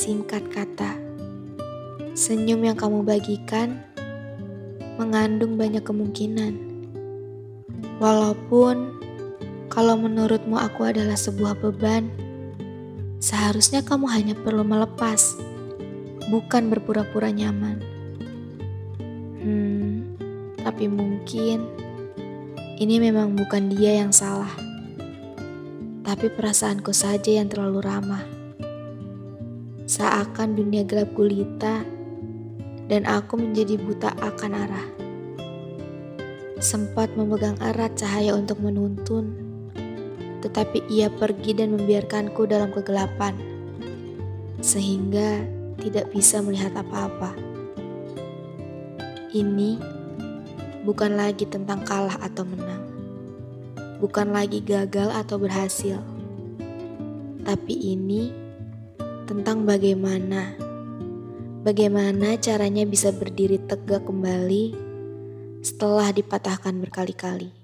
Singkat kata, senyum yang kamu bagikan mengandung banyak kemungkinan. Walaupun kalau menurutmu aku adalah sebuah beban, seharusnya kamu hanya perlu melepas, bukan berpura-pura nyaman. Hmm, tapi mungkin ini memang bukan dia yang salah, tapi perasaanku saja yang terlalu ramah. Seakan dunia gelap gulita dan aku menjadi buta akan arah. Sempat memegang erat cahaya untuk menuntun, tetapi ia pergi dan membiarkanku dalam kegelapan, sehingga tidak bisa melihat apa-apa. Ini bukan lagi tentang kalah atau menang, bukan lagi gagal atau berhasil, tapi ini tentang bagaimana bagaimana caranya bisa berdiri tegak kembali setelah dipatahkan berkali-kali.